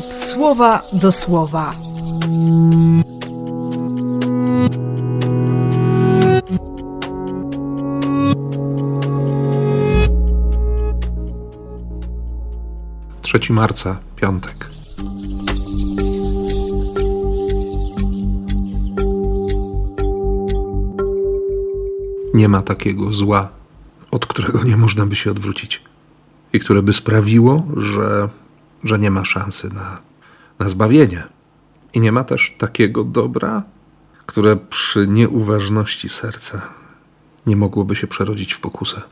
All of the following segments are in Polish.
słowa do słowa. Trzeci marca, piątek. Nie ma takiego zła, od którego nie można by się odwrócić i które by sprawiło, że, że nie ma szansy na, na zbawienie. I nie ma też takiego dobra, które przy nieuważności serca nie mogłoby się przerodzić w pokusę.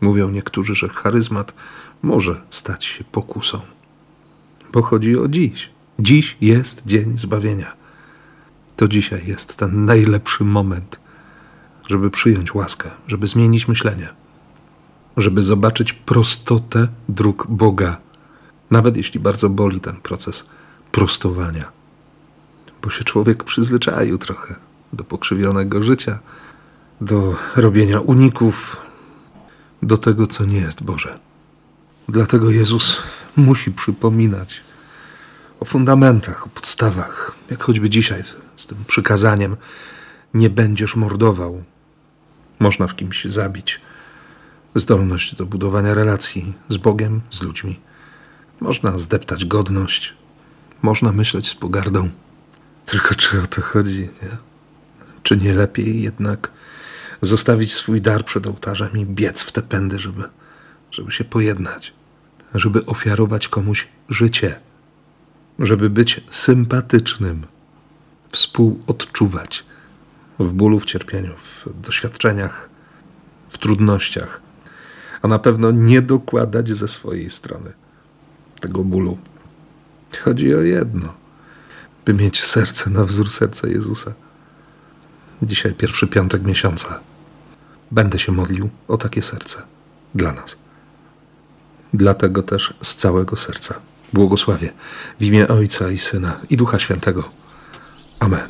Mówią niektórzy, że charyzmat może stać się pokusą, bo chodzi o dziś. Dziś jest dzień zbawienia. To dzisiaj jest ten najlepszy moment, żeby przyjąć łaskę, żeby zmienić myślenie żeby zobaczyć prostotę dróg Boga, nawet jeśli bardzo boli ten proces prostowania, bo się człowiek przyzwyczaił trochę do pokrzywionego życia, do robienia uników, do tego, co nie jest Boże. Dlatego Jezus musi przypominać o fundamentach, o podstawach, jak choćby dzisiaj z tym przykazaniem: nie będziesz mordował. Można w kimś zabić zdolność do budowania relacji z Bogiem, z ludźmi. Można zdeptać godność, można myśleć z pogardą. Tylko czy o to chodzi, nie? Czy nie lepiej jednak zostawić swój dar przed ołtarzem i biec w te pędy, żeby, żeby się pojednać, żeby ofiarować komuś życie, żeby być sympatycznym, współodczuwać? W bólu, w cierpieniu, w doświadczeniach, w trudnościach? A na pewno nie dokładać ze swojej strony tego bólu. Chodzi o jedno, by mieć serce na wzór serca Jezusa. Dzisiaj pierwszy piątek miesiąca. Będę się modlił o takie serce dla nas. Dlatego też z całego serca błogosławię w imię Ojca i Syna i Ducha Świętego. Amen.